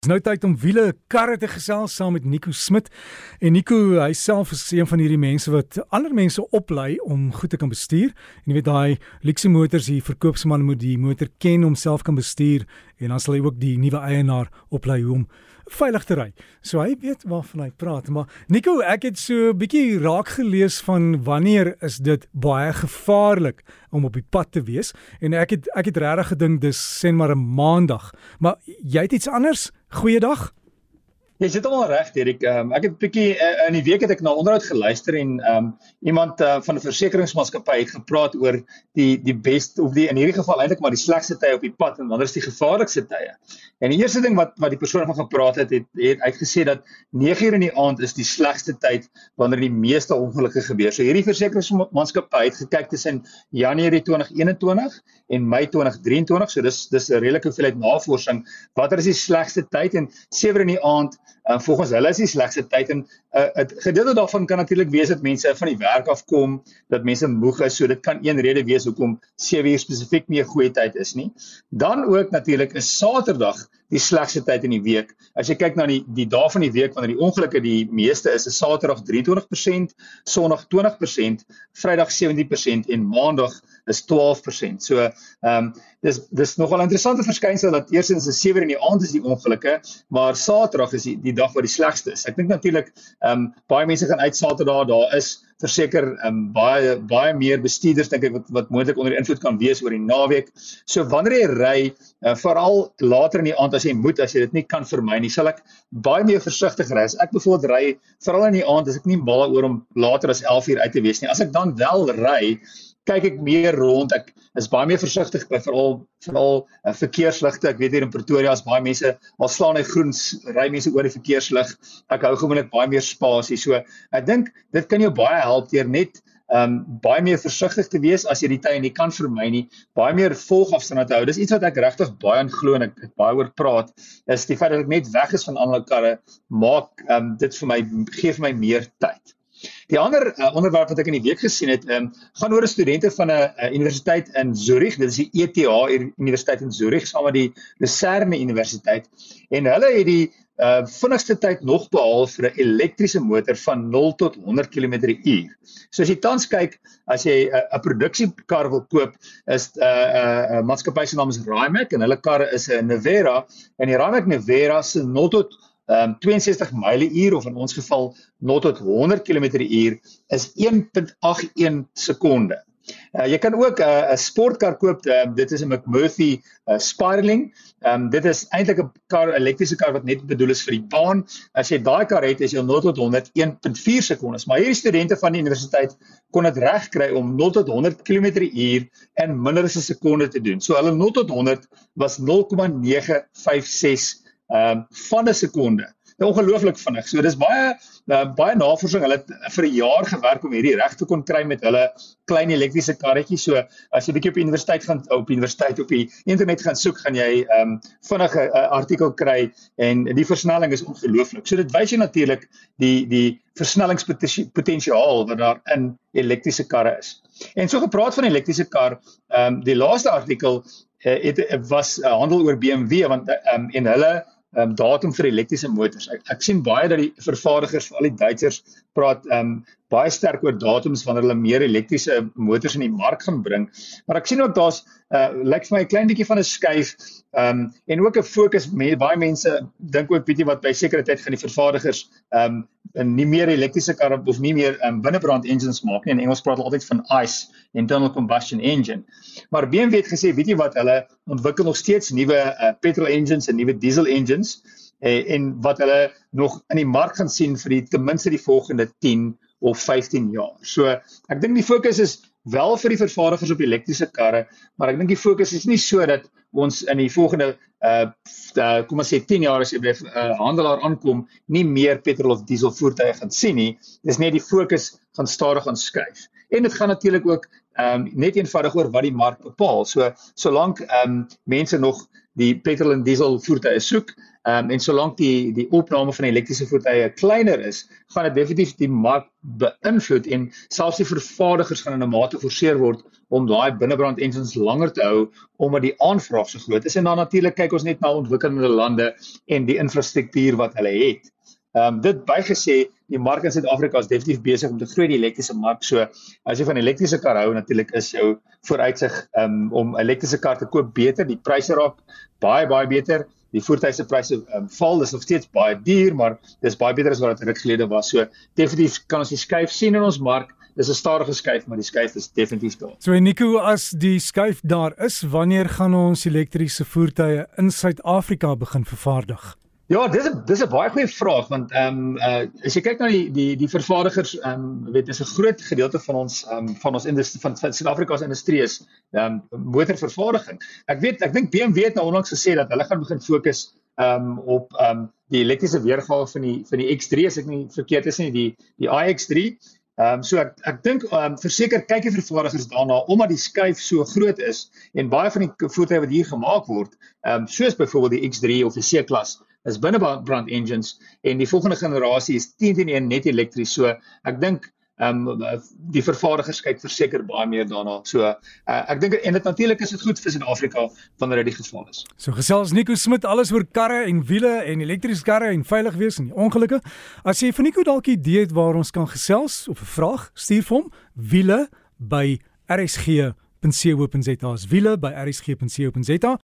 Dis nou tyd om wiele karre te gesels saam met Nico Smit. En Nico, hy self is een van hierdie mense wat ander mense oplei om goed te kan bestuur. En jy weet daai luxe motors, die verkoopsman moet die motor ken om self kan bestuur en dan sal hy ook die nuwe eienaar oplei hoe om veilig te ry. So hy weet waarvan hy praat, maar Nico, ek het so 'n bietjie raak gelees van wanneer is dit baie gevaarlik om op die pad te wees en ek het ek het regtig gedink dis sê maar 'n maandag. Maar jy het iets anders? Goeiedag. Jy sit almal reg, Erik. Um, ek het 'n bietjie uh, in die week het ek na onderhoud geluister en um, iemand uh, van 'n versekeringsmaatskappy het gepraat oor die die beste of die in hierdie geval eintlik maar die slegste tye op die pad en wanneer is die gevaarlikste tye. En die eerste ding wat wat die persoon van gepraat het, het het uitgesê dat 9:00 in die aand is die slegste tyd wanneer die meeste ongelukke gebeur. So hierdie versekeringsmaatskappy het gekyk tussen Januarie 2021 en Mei 2023. So dis dis 'n redelike hoeveelheid navorsing. Watter is die slegste tyd en 7:00 in die aand Uh, volgens hulle is die slegste tyd en 'n uh, gedeelte daarvan kan natuurlik wees dat mense van die werk af kom, dat mense moeg is, so dit kan een rede wees hoekom 7 uur spesifiek nie 'n goeie tyd is nie. Dan ook natuurlik is Saterdag die slegste tyd in die week. As jy kyk na die die dae van die week wanneer die ongelukke die meeste is, is Saterdag 23%, Sondag 20%, Vrydag 17% en Maandag is 12%. So, ehm um, dis dis nogal 'n interessante verskynsel dat eersins is 7 in die aand is die ongelukke, maar Saterdag is die die dag wat die slegste is. Ek dink natuurlik ehm um, baie mense gaan uit Saterdag, daar is verseker um, baie baie meer bestuurders dink ek wat wat moontlik onder invloed kan wees oor die naweek. So wanneer jy ry, uh, veral later in die aand as jy moet as jy dit nie kan vermy nie, sal ek baie meer versigtig ry. As ek byvoorbeeld ry veral in die aand, as ek nie mal oor om later as 11 uur uit te wees nie. As ek dan wel ry, kyk ek meer rond. Ek is baie meer versigtig by veral veral uh, verkeersligte. Ek weet hier in Pretoria is baie mense al slaan hy groen ry mense oor die verkeerslig. Ek hou gewoonlik baie meer spasie. So ek dink dit kan jou baie help deur net um baie meer versigtig te wees as jy die tye nie kan vermy nie. Baie meer volgafstand te hou. Dis iets wat ek regtig baie aanglo en ek, ek baie oor praat. Is die feit dat ek net weg is van ander karre maak um dit vir my gee vir my meer tyd. Die ander uh, onderwerp wat ek in die week gesien het, um, gaan oor studente van 'n uh, universiteit in Zurich. Dit is die ETH Universiteit in Zurich saam met die Lucerne Universiteit. En hulle het die uh, vinnigste tyd nog behaal vir 'n elektriese motor van 0 tot 100 km/h. So as jy tans kyk, as jy 'n uh, produksiekar wil koop, is 'n uh, 'n uh, uh, maatskappy se naam is Rimac en hulle karre is 'n Nevera en die Rimac Nevera se 0 tot um, 62 myl/uur of in ons geval 0 tot 100 km/h is 1.81 sekonde. Uh, jy kan ook 'n uh, sportkar koop. Uh, dit is 'n McMurphy uh, Spiraling. Um, dit is eintlik 'n kar, elektriese kar wat net bedoel is vir die baan. As jy daai kar het, is jy 0 tot 100 1.4 sekondes. Maar hierdie studente van die universiteit kon dit regkry om 0 tot 100 km/h in minder as 'n sekonde te doen. So hulle 0 tot 100 was 0,956 ehm um, van 'n sekonde. Dit is ongelooflik vinnig. So dis baie uh, baie navorsing. Hulle het vir 'n jaar gewerk om hierdie reg te kon kry met hulle klein elektriese karretjies. So as jy bietjie op universiteit gaan op universiteit op die internet gaan soek, gaan jy ehm um, vinnige uh, artikel kry en die versnelling is ongelooflik. So dit wys jy natuurlik die die versnellingspotensiaal wat daar in elektriese karre is. En so gepraat van elektriese kar, ehm um, die laaste artikel uh, het was uh, handel oor BMW want ehm um, en hulle um, datum vir elektriese motors. Ek, ek sien baie dat die vervaardigers, veral die Duitsers, praat um baie sterk oor datums wanneer hulle meer elektriese motors in die mark gaan bring. Maar ek sien ook daar's uh lyk vir my 'n klein bietjie van 'n skuif um en ook 'n fokus met baie mense dink ook bietjie wat by sekere tyd gaan die vervaardigers um nie meer elektriese karre of nie meer um binnebrand engines maak nie. In Engels praat hulle altyd van ICE, internal combustion engine. Maar BMW het gesê, weet jy wat, hulle ontwikkel nog steeds nuwe uh, petrol engines en nuwe diesel engines eh, en wat hulle nog in die mark gaan sien vir die ten minste die volgende 10 of 15 jaar. So ek dink die fokus is wel vir die vervaardigers op elektriese karre, maar ek dink die fokus is nie so dat ons in die volgende uh, uh kom ons sê 10 jaar as jy by 'n uh, handelaar aankom, nie meer petrol of diesel voertuie gaan sien nie. Dis net die fokus gaan stadig aan skuif. En dit gaan natuurlik ook ehm um, net eenvoudig oor wat die mark bepaal. So solank ehm um, mense nog die petrol en diesel voertuie soek, ehm um, en solank die die opname van elektriese voertuie kleiner is, gaan dit definitief die mark beïnvloed en selfs die vervaardigers gaan in 'n mate geforseer word om daai binnebrand engines langer te hou omdat die aanvraag so groot is en dan natuurlik kyk ons net na ontwikkelende lande en die infrastruktuur wat hulle het. Ehm um, dit bygesê, die mark in Suid-Afrika is definitief besig om te groei die elektriese mark. So as jy van elektriese kar hou, natuurlik is jou vooruitsig um, om elektriese kar te koop beter. Die pryse raak baie baie beter. Die voertuie se pryse um, val, dis nog steeds baie duur, maar dis baie beter as wat dit ruk gelede was. So definitief kan ons die skuif sien in ons mark. Dis 'n stadige skuif, maar die skuif is definitief daar. So Nico, as die skuif daar is, wanneer gaan ons elektriese voertuie in Suid-Afrika begin vervaardig? Ja, dis 'n dis 'n baie goeie vraag want ehm um, uh as jy kyk na die die die vervaardigers ehm um, weet dis 'n groot gedeelte van ons ehm um, van ons industrie van Suid-Afrika se industrie is ehm um, motorvervaardiging. Ek weet ek dink BMW het nou onlangs gesê dat hulle gaan begin fokus ehm um, op ehm um, die elektriese weergawe van die van die X3 as ek nie verkeerd is nie die die iX3. Ehm um, so ek ek dink ehm um, verseker kyk die vervaardigers daarna omdat die skuif so groot is en baie van die voertuie wat hier gemaak word, ehm um, soos byvoorbeeld die X3 of die C-klas is binnebrand engines en die volgende generasie is 10 teen 1 net elektries. So ek dink ehm um, die vervaardigers kyk verseker baie meer daarna. So uh, ek dink en dit natuurlik is dit goed vir Suid-Afrika wanneer dit die geval is. So gesels Nico Smit alles oor karre en wiele en elektriese karre en veilig wees en die ongelukke. As jy vir Nico dalk 'n idee het waar ons kan gesels of 'n vraag stuur vir hom, wiele by RSG.co.za. Wiele by RSG.co.za